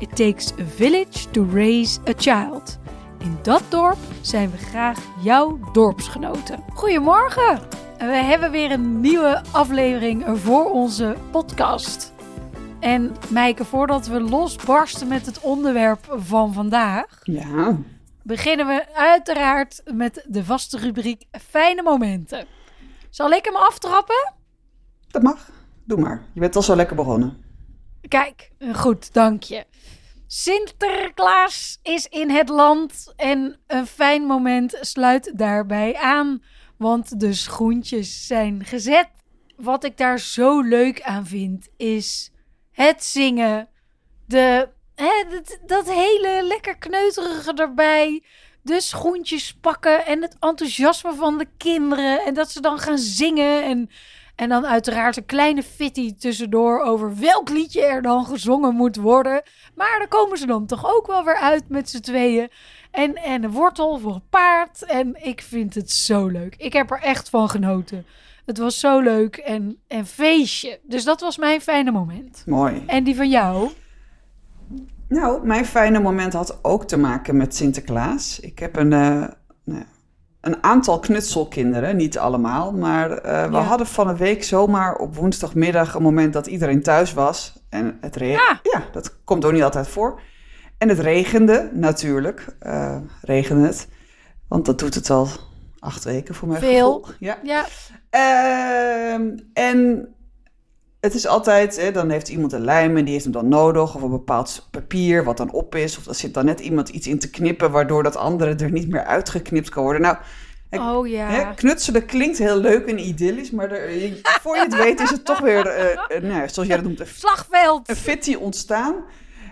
It takes a village to raise a child. In dat dorp zijn we graag jouw dorpsgenoten. Goedemorgen! We hebben weer een nieuwe aflevering voor onze podcast. En Meike, voordat we losbarsten met het onderwerp van vandaag, Ja, beginnen we uiteraard met de vaste rubriek Fijne Momenten. Zal ik hem aftrappen? dat mag. Doe maar. Je bent al zo lekker begonnen. Kijk, goed, dank je. Sinterklaas is in het land en een fijn moment sluit daarbij aan, want de schoentjes zijn gezet. Wat ik daar zo leuk aan vind, is het zingen, de, hè, dat, dat hele lekker kneuterige erbij, de schoentjes pakken en het enthousiasme van de kinderen en dat ze dan gaan zingen en en dan uiteraard een kleine fitty tussendoor over welk liedje er dan gezongen moet worden. Maar daar komen ze dan toch ook wel weer uit met z'n tweeën. En, en een wortel voor een paard. En ik vind het zo leuk. Ik heb er echt van genoten. Het was zo leuk en en feestje. Dus dat was mijn fijne moment. Mooi. En die van jou? Nou, mijn fijne moment had ook te maken met Sinterklaas. Ik heb een, eh, nou, een aantal knutselkinderen, niet allemaal. Maar eh, we Ja. hadden van een week zomaar op woensdagmiddag een moment dat iedereen thuis was. En het regende. Ah. Ja, dat komt ook niet altijd voor. En het regende natuurlijk. eh regende het. Want dat doet het al acht weken voor mijn Veel. gevoel. Ja. Ja, Ehm, en het is altijd, hè, dan heeft iemand een lijm en die heeft hem dan nodig. Of een bepaald papier wat dan op is. Of er zit dan net iemand iets in te knippen, waardoor dat andere er niet meer uitgeknipt kan worden. Nou, oh ja. hè, knutselen klinkt heel leuk en idyllisch, maar er, voor je het weet is het toch weer, nou, ja, zoals jij dat noemt, een Slagveld. een fitty ontstaan.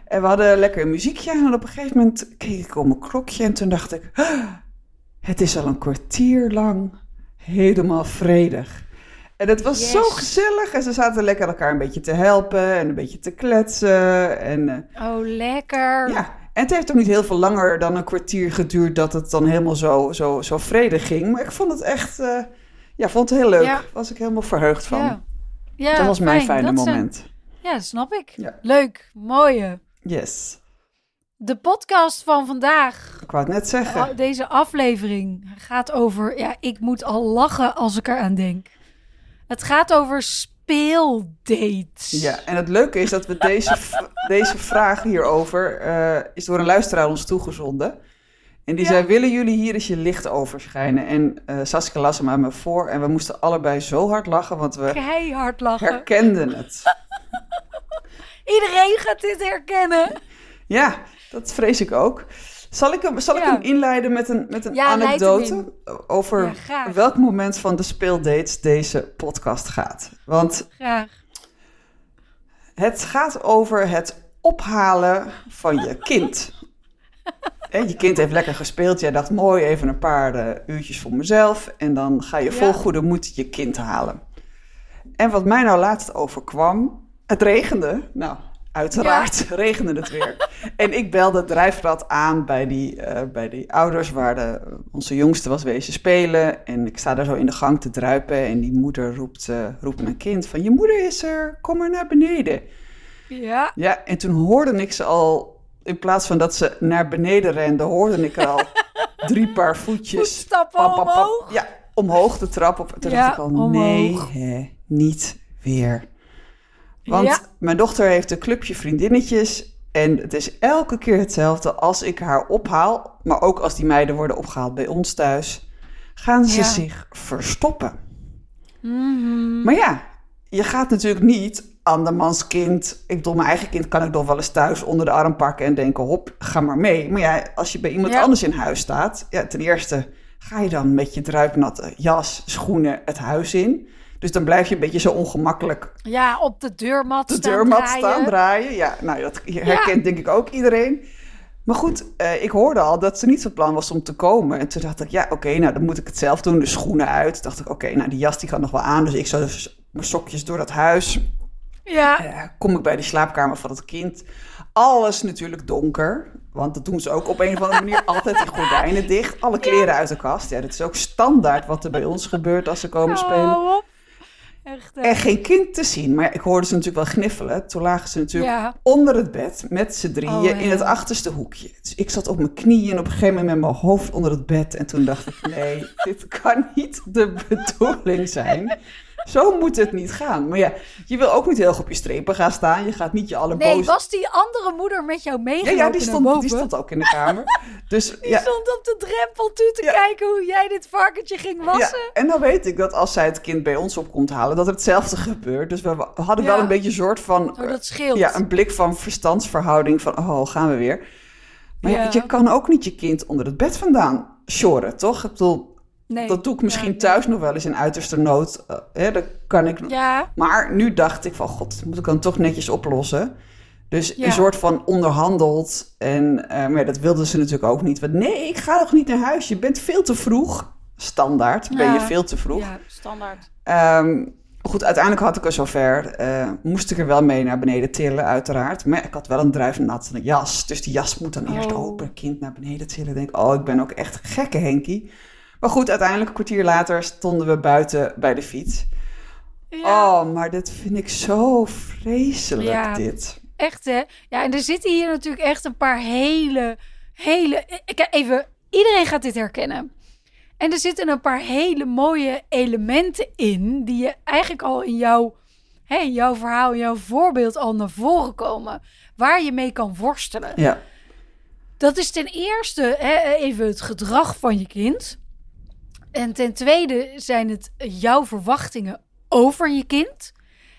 En we hadden lekker een muziekje. En op een gegeven moment keek ik op mijn klokje. En toen dacht ik, "Ah, het is al een kwartier lang helemaal vredig. En het was Yes. zo gezellig. En ze zaten lekker elkaar een beetje te helpen en een beetje te kletsen. En eh, Oh, lekker. ja, en het heeft ook niet heel veel langer dan een kwartier geduurd dat het dan helemaal zo, zo, zo vredig ging. Maar ik vond het echt, eh, ja, vond het heel leuk. Ja. Was ik helemaal verheugd van. Ja. Ja, dat was mijn fijn. fijne Dat moment. Ja, snap ik. Ja. Leuk, mooie. Yes. De podcast van vandaag, Ik wou het net zeggen. oh, deze aflevering, gaat over... Ja, ik moet al lachen als ik eraan denk. Het gaat over speeldates. Ja, en het leuke is dat we deze, deze vraag hierover eh, is door een luisteraar ons toegezonden. En die Ja. zei, willen jullie hier eens je licht over schijnen? En eh Saskia las hem aan me voor en we moesten allebei zo hard lachen, want we Keihard lachen. herkenden het. Iedereen gaat dit herkennen. Ja, dat vrees ik ook. Zal ik hem, zal ik hem inleiden met een, met een Ja, anekdote over Ja, welk moment van de speeldates deze podcast gaat? Want Graag. Het gaat over het ophalen van je kind. Je kind heeft lekker gespeeld. Jij dacht, mooi, even een paar eh, uurtjes voor mezelf. En dan ga je vol goede moed je kind halen. En wat mij nou laatst overkwam, het regende. Nou, uiteraard regende het weer. en ik belde het drijfrad aan bij die, eh, bij die ouders waar de, onze jongste was wezen spelen. En ik sta daar zo in de gang te druipen en die moeder roept, eh, roept mijn kind van... Je moeder is er, kom maar naar beneden. Ja. Ja, en toen hoorde ik ze al, in plaats van dat ze naar beneden rende, hoorde ik er al drie paar voetjes. Voetstappen Pap, pap, pap. omhoog. Ja, omhoog de trap op. Toen Ja, dacht ik al, omhoog. nee, hè, niet weer. Want Ja. mijn dochter heeft een clubje vriendinnetjes. En het is elke keer hetzelfde als ik haar ophaal. Maar ook als die meiden worden opgehaald bij ons thuis. Gaan ze Ja. zich verstoppen. Mhm. Maar ja, je gaat natuurlijk niet andermans kind. Ik bedoel, mijn eigen kind kan ik nog wel eens thuis onder de arm pakken en denken: hop, ga maar mee. Maar ja, als je bij iemand Ja. anders in huis staat, ja, ten eerste ga je dan met je druipnatte jas, schoenen het huis in. Dus dan blijf je een beetje zo ongemakkelijk Ja, op de deurmat de staan deurmat draaien. staan draaien. Ja, nou, dat herkent denk ik ook iedereen. Maar goed, eh, ik hoorde al dat ze niet van plan was om te komen. En toen dacht ik, ja, oké, nou dan moet ik het zelf doen. De schoenen uit. Toen dacht ik, oké, nou die jas die gaat nog wel aan. Dus ik zou dus mijn sokjes door dat huis. Ja. Eh, kom ik bij de slaapkamer van het kind. Alles natuurlijk donker. Want dat doen ze ook op een of andere manier. Altijd de gordijnen dicht. Alle kleren uit de kast. Ja, dat is ook standaard wat er bij ons gebeurt als ze komen spelen. Echt. hè. En geen kind te zien. Maar ik hoorde ze natuurlijk wel gniffelen. Toen lagen ze natuurlijk Ja. onder het bed met z'n drieën Oh, in het achterste hoekje. Dus ik zat op mijn knieën en op een gegeven moment met mijn hoofd onder het bed. En toen dacht ik, nee, dit kan niet de bedoeling zijn. Zo moet het niet gaan. Maar ja, je wil ook niet heel erg op je strepen gaan staan. Je gaat niet je Nee, allerboos... was die andere moeder met jou meegelopen ja, die stond, die stond ook in de kamer. Dus Die ja, stond op de drempel toe te Ja. kijken hoe jij dit varkentje ging wassen. Ja, en dan weet ik dat als zij het kind bij ons op komt halen, dat er hetzelfde gebeurt. Dus we hadden wel een beetje een soort van... Oh, dat scheelt. Ja, een blik van verstandsverhouding van, oh, gaan we weer. Maar je kan ook niet je kind onder het bed vandaan sjoren, toch? Ik bedoel, Nee. dat doe ik misschien thuis nog wel eens in uiterste nood. Eh, hè, dat kan ik... Ja, Maar nu dacht ik van, god, dat moet ik dan toch netjes oplossen. Dus Ja. een soort van onderhandeld. En eh, maar dat wilden ze natuurlijk ook niet. Want nee, ik ga nog niet naar huis. Je bent veel te vroeg. Standaard ben je veel te vroeg. ja, standaard. Ehm, goed, uiteindelijk had ik er zover. eh moest ik er wel mee naar beneden tillen, uiteraard. Maar ik had wel een druivennat jas. Dus die jas moet dan eerst Oh. open. Kind naar beneden tillen. Denk, oh, ik ben ook echt gekke Henkie. Maar goed, uiteindelijk een kwartier later stonden we buiten bij de fiets. Ja, Oh, maar dit vind ik zo vreselijk, Ja. dit. echt hè. Ja, en er zitten hier natuurlijk echt een paar hele, hele... Ik, even, iedereen gaat dit herkennen. En er zitten een paar hele mooie elementen in... die je eigenlijk al in jouw, hè, in jouw verhaal, in jouw voorbeeld al naar voren komen... waar je mee kan worstelen. Ja, Dat is ten eerste hè, even het gedrag van je kind. En ten tweede zijn het jouw verwachtingen over je kind.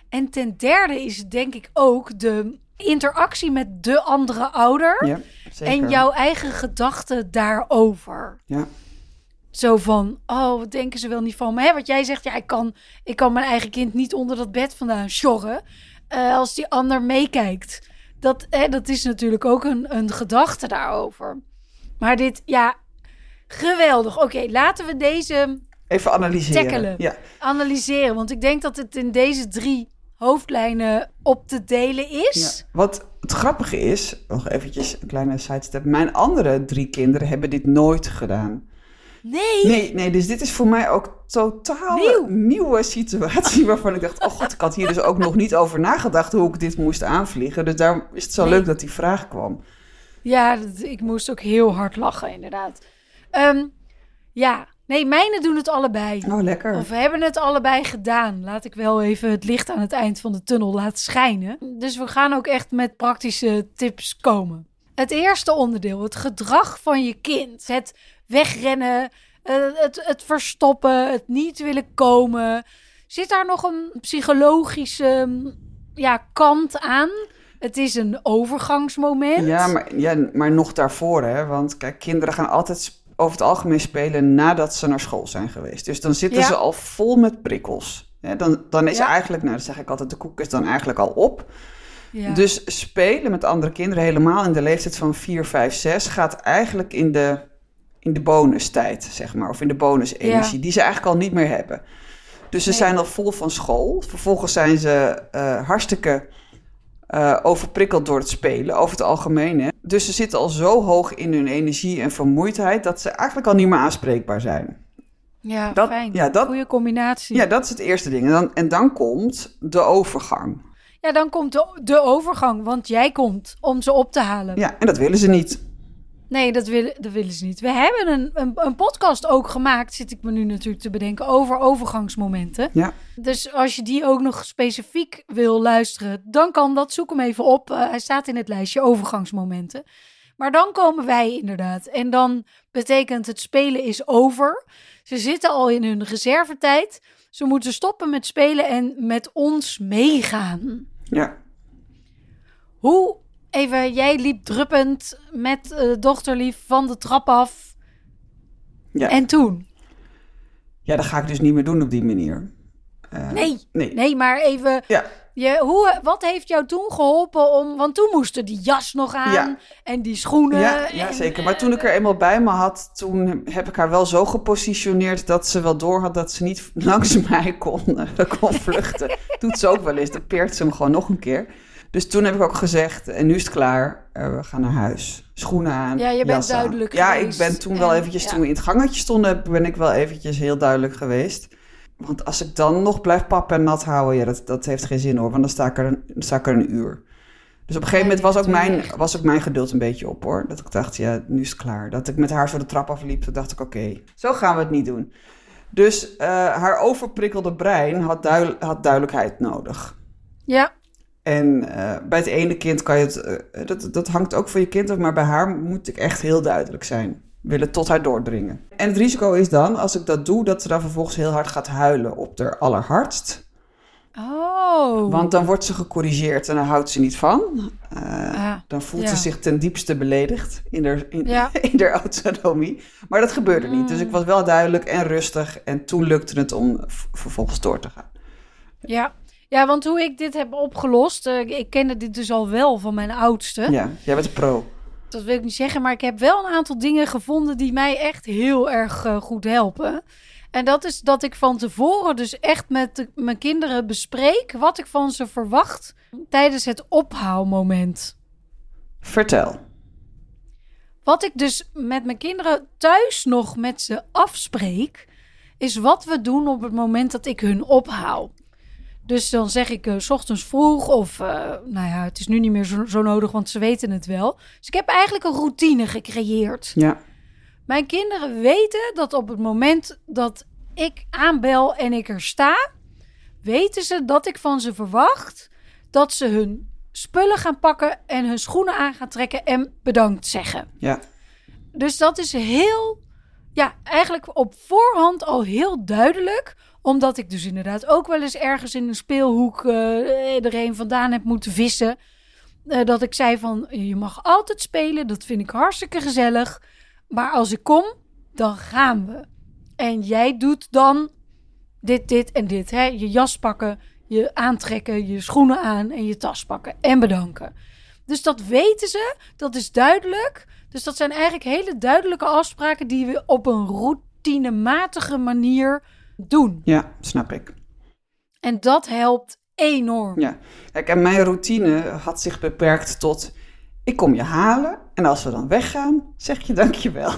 En ten derde is het denk ik ook de interactie met de andere ouder. ja zeker. en jouw eigen gedachten daarover. Ja, Zo van, oh, wat denken ze wel niet van me? Hè? Wat jij zegt, ja, ik kan, ik kan mijn eigen kind niet onder dat bed vandaan sjorren. eh, als die ander meekijkt. Dat, hè, dat is natuurlijk ook een, een gedachte daarover. Maar dit, ja, geweldig. Oké, laten we deze even analyseren. Tackelen. Ja. analyseren. Want ik denk dat het in deze drie hoofdlijnen op te delen is. Ja. Wat het grappige is, nog eventjes een kleine sidestep. Mijn andere drie kinderen hebben dit nooit gedaan. Nee. Nee, nee, dus dit is voor mij ook totaal Nieuw. nieuwe situatie waarvan ik dacht, oh god, ik had hier dus ook nog niet over nagedacht hoe ik dit moest aanvliegen. Dus daarom is het zo Nee. leuk dat die vraag kwam. Ja, ik moest ook heel hard lachen, inderdaad. Ehm, ja, nee, mijne doen het allebei. Oh, lekker. Of we hebben het allebei gedaan. Laat ik wel even het licht aan het eind van de tunnel laten schijnen. Dus we gaan ook echt met praktische tips komen. Het eerste onderdeel, het gedrag van je kind. Het wegrennen, eh, het, het verstoppen, het niet willen komen. Zit daar nog een psychologische mm, ja, kant aan? Het is een overgangsmoment. Ja maar, ja, maar nog daarvoor, hè. Want kijk, kinderen gaan altijd over het algemeen spelen nadat ze naar school zijn geweest. Dus dan zitten Ja. ze al vol met prikkels. Dan, dan is Ja. eigenlijk, nou dat zeg ik altijd, de koek is dan eigenlijk al op. Ja. Dus spelen met andere kinderen, helemaal in de leeftijd van 4, 5, 6, gaat eigenlijk in de, in de bonustijd, zeg maar. Of in de bonusenergie, die ze eigenlijk al niet meer hebben. Dus ze Nee. zijn al vol van school. Vervolgens zijn ze eh, hartstikke eh, overprikkeld door het spelen, over het algemeen. Hè? Dus ze zitten al zo hoog in hun energie en vermoeidheid... dat ze eigenlijk al niet meer aanspreekbaar zijn. ja, dat- fijn. ja, dat- Goeie combinatie. Ja, dat is het eerste ding. En dan, en dan komt de overgang. Ja, dan komt de, de overgang, want jij komt om ze op te halen. Ja, en dat willen ze niet. Nee, dat willen, dat willen ze niet. We hebben een, een, een podcast ook gemaakt, zit ik me nu natuurlijk te bedenken, over overgangsmomenten. Ja. Dus als je die ook nog specifiek wil luisteren, dan kan dat. Zoek hem even op. Eh, hij staat in het lijstje overgangsmomenten. Maar dan komen wij inderdaad. En dan betekent het spelen is over. Ze zitten al in hun reservetijd. Ze moeten stoppen met spelen en met ons meegaan. Ja. Hoe, even, jij liep druppend met eh dochterlief van de trap af. Ja. En toen? Ja, dat ga ik dus niet meer doen op die manier. Eh, Nee, nee. nee, maar even, Ja, Je, hoe, wat heeft jou toen geholpen om... Want toen moesten die jas nog aan Ja. en die schoenen. Ja, ja, en- zeker. Maar toen ik er eenmaal bij me had, toen heb ik haar wel zo gepositioneerd dat ze wel door had dat ze niet langs mij kon, eh, kon vluchten. Doet ze ook wel eens, dan peert ze hem gewoon nog een keer. Dus toen heb ik ook gezegd, en nu is het klaar, eh, we gaan naar huis. Schoenen aan, Ja, je bent aan. duidelijk Ja, geweest. ik ben toen wel En- eventjes, ja. toen we in het gangetje stonden, ben ik wel eventjes heel duidelijk geweest. Want als ik dan nog blijf pappen en nat houden, ja, dat, dat heeft geen zin hoor, want dan sta ik er een, sta ik er een uur. Dus op een gegeven Ja, moment was ook, mijn, was ook mijn geduld een beetje op hoor. Dat ik dacht, ja, nu is het klaar. Dat ik met haar zo de trap afliep, toen dacht ik, oké, zo gaan we het niet doen. Dus eh, haar overprikkelde brein had, duidel- had duidelijkheid nodig. Ja, En eh, bij het ene kind kan je het, eh, dat, dat hangt ook voor je kind af, maar bij haar moet ik echt heel duidelijk zijn. Willen tot haar doordringen. En het risico is dan, als ik dat doe, dat ze dan vervolgens heel hard gaat huilen op de allerhardst. oh. Want dan wordt ze gecorrigeerd en daar houdt ze niet van. Eh, Ah, dan voelt ja. ze zich ten diepste beledigd in haar, in, Ja. in haar autonomie. Maar dat gebeurde niet. Dus ik was wel duidelijk en rustig. En toen lukte het om vervolgens door te gaan. ja. Ja, want hoe ik dit heb opgelost... eh, ik kende dit dus al wel van mijn oudste. Ja, jij bent een pro. Dat wil ik niet zeggen, maar ik heb wel een aantal dingen gevonden... die mij echt heel erg eh, goed helpen. En dat is dat ik van tevoren dus echt met de- mijn kinderen bespreek... wat ik van ze verwacht tijdens het ophaalmoment. Vertel. Wat ik dus met mijn kinderen thuis nog met ze afspreek, is wat we doen op het moment dat ik hun ophaal. Dus dan zeg ik eh, s ochtends vroeg of, eh, nou ja, het is nu niet meer zo, zo nodig, want ze weten het wel. Dus ik heb eigenlijk een routine gecreëerd. Ja, Mijn kinderen weten dat op het moment dat ik aanbel en ik er sta, weten ze dat ik van ze verwacht dat ze hun spullen gaan pakken en hun schoenen aan gaan trekken en bedankt zeggen. ja, Dus dat is heel, ja, eigenlijk op voorhand al heel duidelijk. Omdat ik dus inderdaad ook wel eens ergens in een speelhoek een vandaan heb moeten vissen. Eh, dat ik zei van, je mag altijd spelen, dat vind ik hartstikke gezellig. Maar als ik kom, dan gaan we. En jij doet dan dit, dit en dit. Hè? Je jas pakken, je aantrekken, je schoenen aan en je tas pakken. En bedanken. Dus dat weten ze, dat is duidelijk. Dus dat zijn eigenlijk hele duidelijke afspraken die we op een routinematige manier doen. ja, snap ik. En dat helpt enorm. Ja. Kijk, en mijn routine had zich beperkt tot... Ik kom je halen en als we dan weggaan, zeg je dankjewel.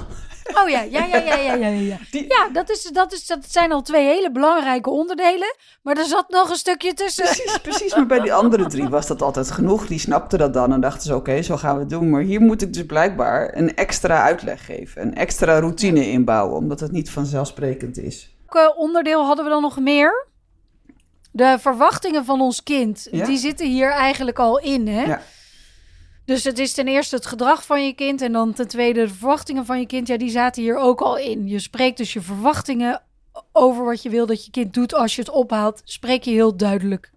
Oh ja, ja, ja, ja, ja, ja. Ja, Die- ja dat, is, dat, is, dat zijn al twee hele belangrijke onderdelen. Maar er zat nog een stukje tussen. Precies, precies. Maar bij die andere drie was dat altijd genoeg. Die snapten dat dan en dachten ze, oké, zo gaan we het doen. Maar hier moet ik dus blijkbaar een extra uitleg geven. Een extra routine inbouwen, omdat het niet vanzelfsprekend is. Welk onderdeel hadden we dan nog meer? De verwachtingen van ons kind, Ja. die zitten hier eigenlijk al in. Hè? Ja. Dus het is ten eerste het gedrag van je kind en dan ten tweede de verwachtingen van je kind. Ja, die zaten hier ook al in. Je spreekt dus je verwachtingen over wat je wil dat je kind doet als je het ophaalt. Spreek je heel duidelijk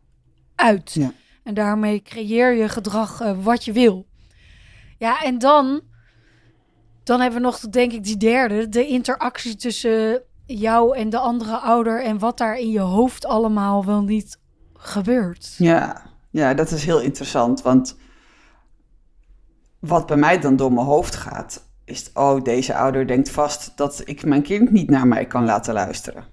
uit. Ja. En daarmee creëer je gedrag eh, wat je wil. Ja, en dan, dan hebben we nog, denk ik, die derde. De interactie tussen jou en de andere ouder. En wat daar in je hoofd allemaal wel niet gebeurt. Ja, ja, dat is heel interessant. Want wat bij mij dan door mijn hoofd gaat, is: oh, deze ouder denkt vast dat ik mijn kind niet naar mij kan laten luisteren.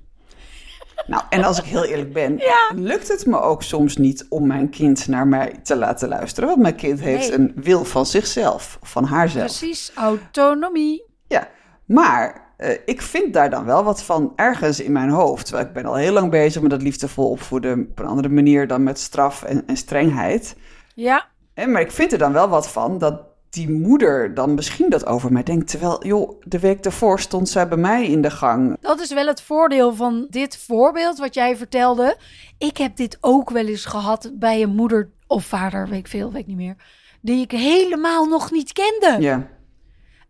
Nou, en als ik heel eerlijk ben, lukt het me ook soms niet om mijn kind naar mij te laten luisteren. Want mijn kind heeft Nee. een wil van zichzelf, van haarzelf. Precies, autonomie. Ja, maar eh, ik vind daar dan wel wat van ergens in mijn hoofd. Terwijl ik ben al heel lang bezig met dat liefdevol opvoeden op een andere manier dan met straf en, en strengheid. Ja, Hè, maar ik vind er dan wel wat van dat die moeder dan misschien dat over mij denkt. Terwijl, joh, de week daarvoor stond zij bij mij in de gang. Dat is wel het voordeel van dit voorbeeld wat jij vertelde. Ik heb dit ook wel eens gehad bij een moeder of vader, weet ik veel, weet ik niet meer. Die ik helemaal nog niet kende. Ja,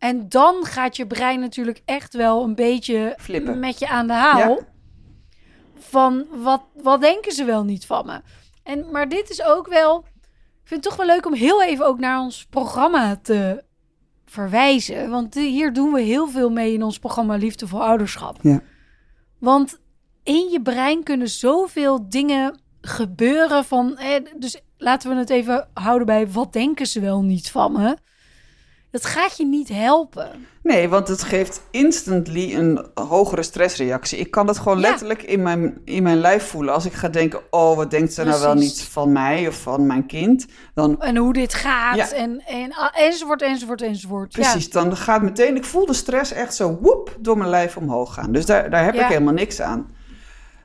En dan gaat je brein natuurlijk echt wel een beetje Flippen. met je aan de haal. Ja. Van wat, wat denken ze wel niet van me? En, maar dit is ook wel. Ik vind het toch wel leuk om heel even ook naar ons programma te verwijzen. Want hier doen we heel veel mee in ons programma Liefdevol Ouderschap. Ja. Want in je brein kunnen zoveel dingen gebeuren van... Eh, dus laten we het even houden bij wat denken ze wel niet van me. Dat gaat je niet helpen. Nee, want het geeft instantly een hogere stressreactie. Ik kan dat gewoon Ja. letterlijk in mijn, in mijn lijf voelen. Als ik ga denken, oh, wat denkt ze nou wel niet van mij of van mijn kind? Dan, En hoe dit gaat Ja. en, en enzovoort, enzovoort, enzovoort. precies, dan gaat meteen, ik voel de stress echt zo woep door mijn lijf omhoog gaan. Dus daar, daar heb ik helemaal niks aan.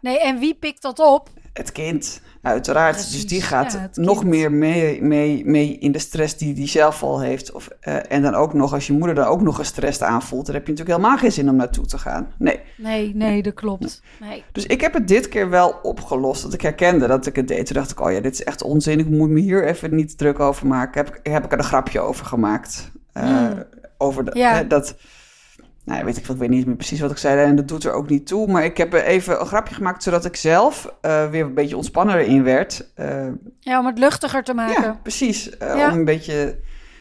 Nee, en wie pikt dat op? Het kind, uiteraard. Precies, dus die gaat ja, nog kind. meer mee, mee, mee in de stress die die zelf al heeft. Of, eh, en dan ook nog, als je moeder dan ook nog gestrest aanvoelt, dan heb je natuurlijk helemaal geen zin om naartoe te gaan. Nee. Nee, nee, dat klopt. Nee. Dus ik heb het dit keer wel opgelost. Dat ik herkende dat ik het deed. Toen dacht ik, oh ja, dit is echt onzin. Ik moet me hier even niet druk over maken. Heb, ik- heb ik er een grapje over gemaakt. Eh, Mm. Over de, Ja. hè, dat... Nou, weet ik, veel, ik weet niet meer precies wat ik zei. En dat doet er ook niet toe. Maar ik heb er even een grapje gemaakt... zodat ik zelf eh, weer een beetje ontspanner in werd. Eh, Ja, om het luchtiger te maken. ja, precies. Eh, Ja. Om een beetje...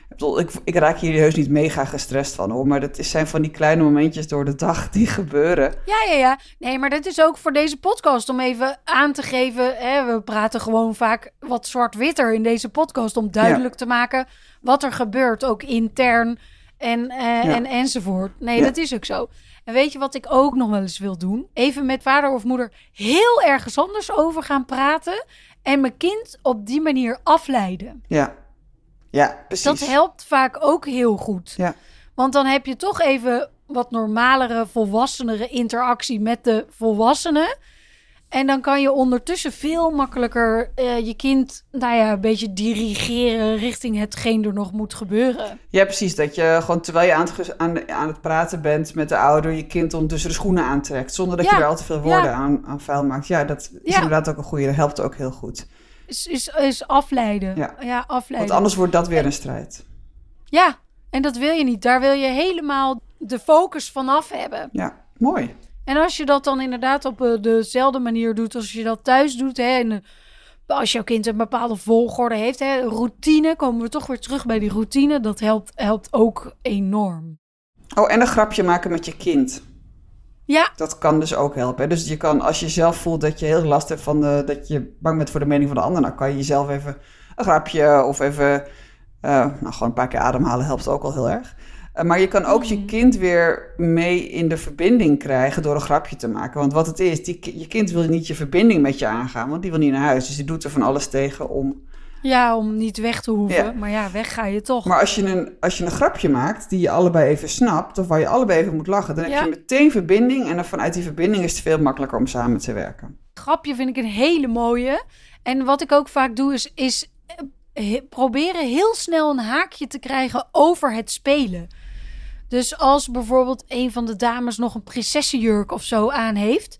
Ik, bedoel, ik, ik raak hier heus niet mega gestrest van hoor. Maar dat zijn van die kleine momentjes door de dag die gebeuren. Ja, ja, ja. Nee, maar dit is ook voor deze podcast om even aan te geven. Hè, we praten gewoon vaak wat zwart-witter in deze podcast. Om duidelijk te maken wat er gebeurt, ook intern en, eh, en enzovoort. Nee, Ja. dat is ook zo. En weet je wat ik ook nog wel eens wil doen? Even met vader of moeder heel ergens anders over gaan praten. En mijn kind op die manier afleiden. Ja, ja precies. Dat helpt vaak ook heel goed. Ja. Want dan heb je toch even wat normalere, volwassenere interactie met de volwassenen. En dan kan je ondertussen veel makkelijker eh, je kind, nou ja, een beetje dirigeren richting hetgeen er nog moet gebeuren. Ja, precies. Dat je gewoon terwijl je aan het, aan, het praten bent met de ouder, je kind ondertussen de schoenen aantrekt. Zonder dat Ja, je er al te veel woorden ja. aan, aan vuil maakt. Ja, dat is Ja. inderdaad ook een goede. Dat helpt ook heel goed. Is, is, is afleiden. Ja. Ja, afleiden. Want anders wordt dat weer een strijd. Ja, en dat wil je niet. Daar wil je helemaal de focus vanaf hebben. Ja, mooi. En als je dat dan inderdaad op eh, dezelfde manier doet als je dat thuis doet, hè, en eh, als jouw kind een bepaalde volgorde heeft, hè, routine, komen we toch weer terug bij die routine. Dat helpt, helpt ook enorm. Oh, en een grapje maken met je kind. Ja, Dat kan dus ook helpen. Dus je kan, als je zelf voelt dat je heel last hebt van de, dat je bang bent voor de mening van de ander, dan kan je jezelf even een grapje of even, eh, nou gewoon een paar keer ademhalen helpt ook al heel erg. Eh, maar je kan ook je kind weer mee in de verbinding krijgen door een grapje te maken. Want wat het is, die, je kind wil niet je verbinding met je aangaan, want die wil niet naar huis. Dus die doet er van alles tegen om. ja, om niet weg te hoeven. Ja. Maar ja, weg ga je toch. Maar als je, een, als je een grapje maakt die je allebei even snapt, of waar je allebei even moet lachen, dan heb je meteen verbinding. En dan vanuit die verbinding is het veel makkelijker om samen te werken. grapje vind ik een hele mooie. En wat ik ook vaak doe, is, is eh, proberen heel snel een haakje te krijgen over het spelen. Dus als bijvoorbeeld een van de dames nog een prinsessenjurk of zo aan heeft,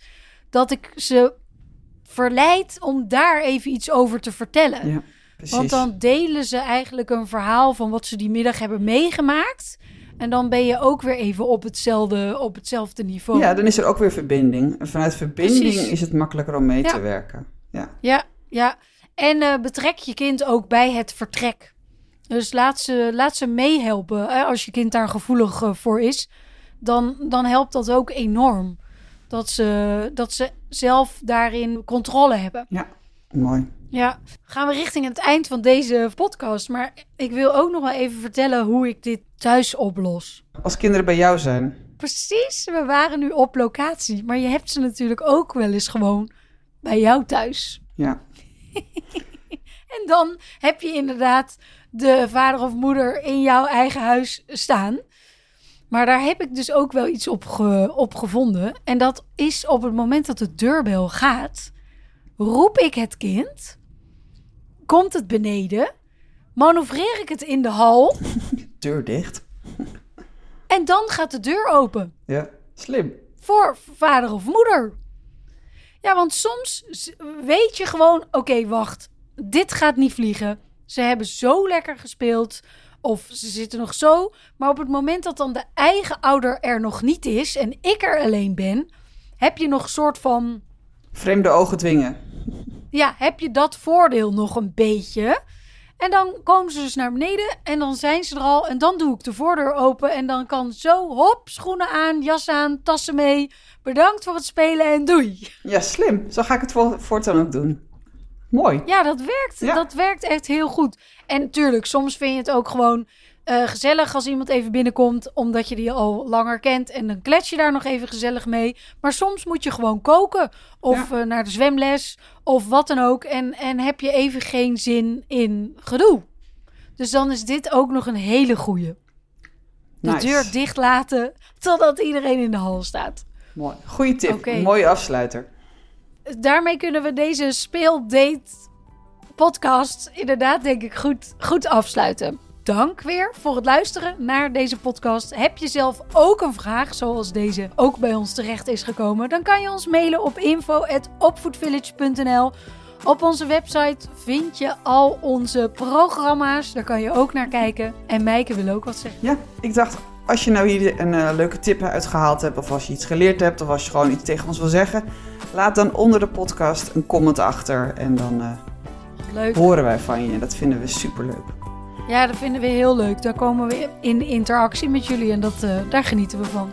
dat ik ze verleid om daar even iets over te vertellen. Ja, precies. Want dan delen ze eigenlijk een verhaal van wat ze die middag hebben meegemaakt. En dan ben je ook weer even op hetzelfde, op hetzelfde niveau. Ja, dan is er ook weer verbinding. En vanuit verbinding Precies. is het makkelijker om mee Ja. te werken. Ja. Ja, ja. En eh, betrek je kind ook bij het vertrek. Dus laat ze, laat ze meehelpen. Hè? Als je kind daar gevoelig eh, voor is, dan, dan helpt dat ook enorm. Dat ze, dat ze zelf daarin controle hebben. ja, mooi. Ja, gaan we richting het eind van deze podcast. Maar ik wil ook nog wel even vertellen hoe ik dit thuis oplos. Als kinderen bij jou zijn. Precies, we waren nu op locatie. Maar je hebt ze natuurlijk ook wel eens gewoon bij jou thuis. Ja, En dan heb je inderdaad de vader of moeder in jouw eigen huis staan. Maar daar heb ik dus ook wel iets op, ge- op gevonden. En dat is op het moment dat de deurbel gaat, roep ik het kind, komt het beneden, manoeuvreer ik het in de hal deur dicht. en dan gaat de deur open. Ja, slim. voor vader of moeder. Ja, want soms weet je gewoon, oké, wacht, dit gaat niet vliegen. Ze hebben zo lekker gespeeld of ze zitten nog zo. Maar op het moment dat dan de eigen ouder er nog niet is en ik er alleen ben, heb je nog een soort van, Vreemde ogen dwingen. ja, heb je dat voordeel nog een beetje. En dan komen ze dus naar beneden en dan zijn ze er al. En dan doe ik de voordeur open en dan kan zo, hop, schoenen aan, jas aan, tassen mee. Bedankt voor het spelen en doei. Ja, slim. Zo ga ik het voor- voortaan ook doen. Mooi. Ja, dat werkt. Ja. Dat werkt echt heel goed. En natuurlijk, soms vind je het ook gewoon eh, gezellig als iemand even binnenkomt, omdat je die al langer kent. En dan klets je daar nog even gezellig mee. Maar soms moet je gewoon koken. Of eh, naar de zwemles. Of wat dan ook. En, en heb je even geen zin in gedoe. Dus dan is dit ook nog een hele goeie. De Nice. deur dicht laten totdat iedereen in de hal staat. Mooi. Goeie tip. Oké. Mooie afsluiter. Daarmee kunnen we deze speeldate podcast inderdaad denk ik goed, goed afsluiten. Dank weer voor het luisteren naar deze podcast. Heb je zelf ook een vraag zoals deze ook bij ons terecht is gekomen? Dan kan je ons mailen op info@opvoedvillage.nl. Op onze website vind je al onze programma's. Daar kan je ook naar kijken. En Meike wil ook wat zeggen. Ja, ik dacht, als je nou hier een eh, leuke tip uitgehaald hebt, of als je iets geleerd hebt, of als je gewoon iets tegen ons wil zeggen, laat dan onder de podcast een comment achter en dan eh, Leuk. horen wij van je. Dat vinden we superleuk. Ja, dat vinden we heel leuk. Daar komen we in interactie met jullie en dat, eh, daar genieten we van.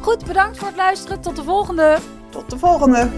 Goed, bedankt voor het luisteren. Tot de volgende. Tot de volgende!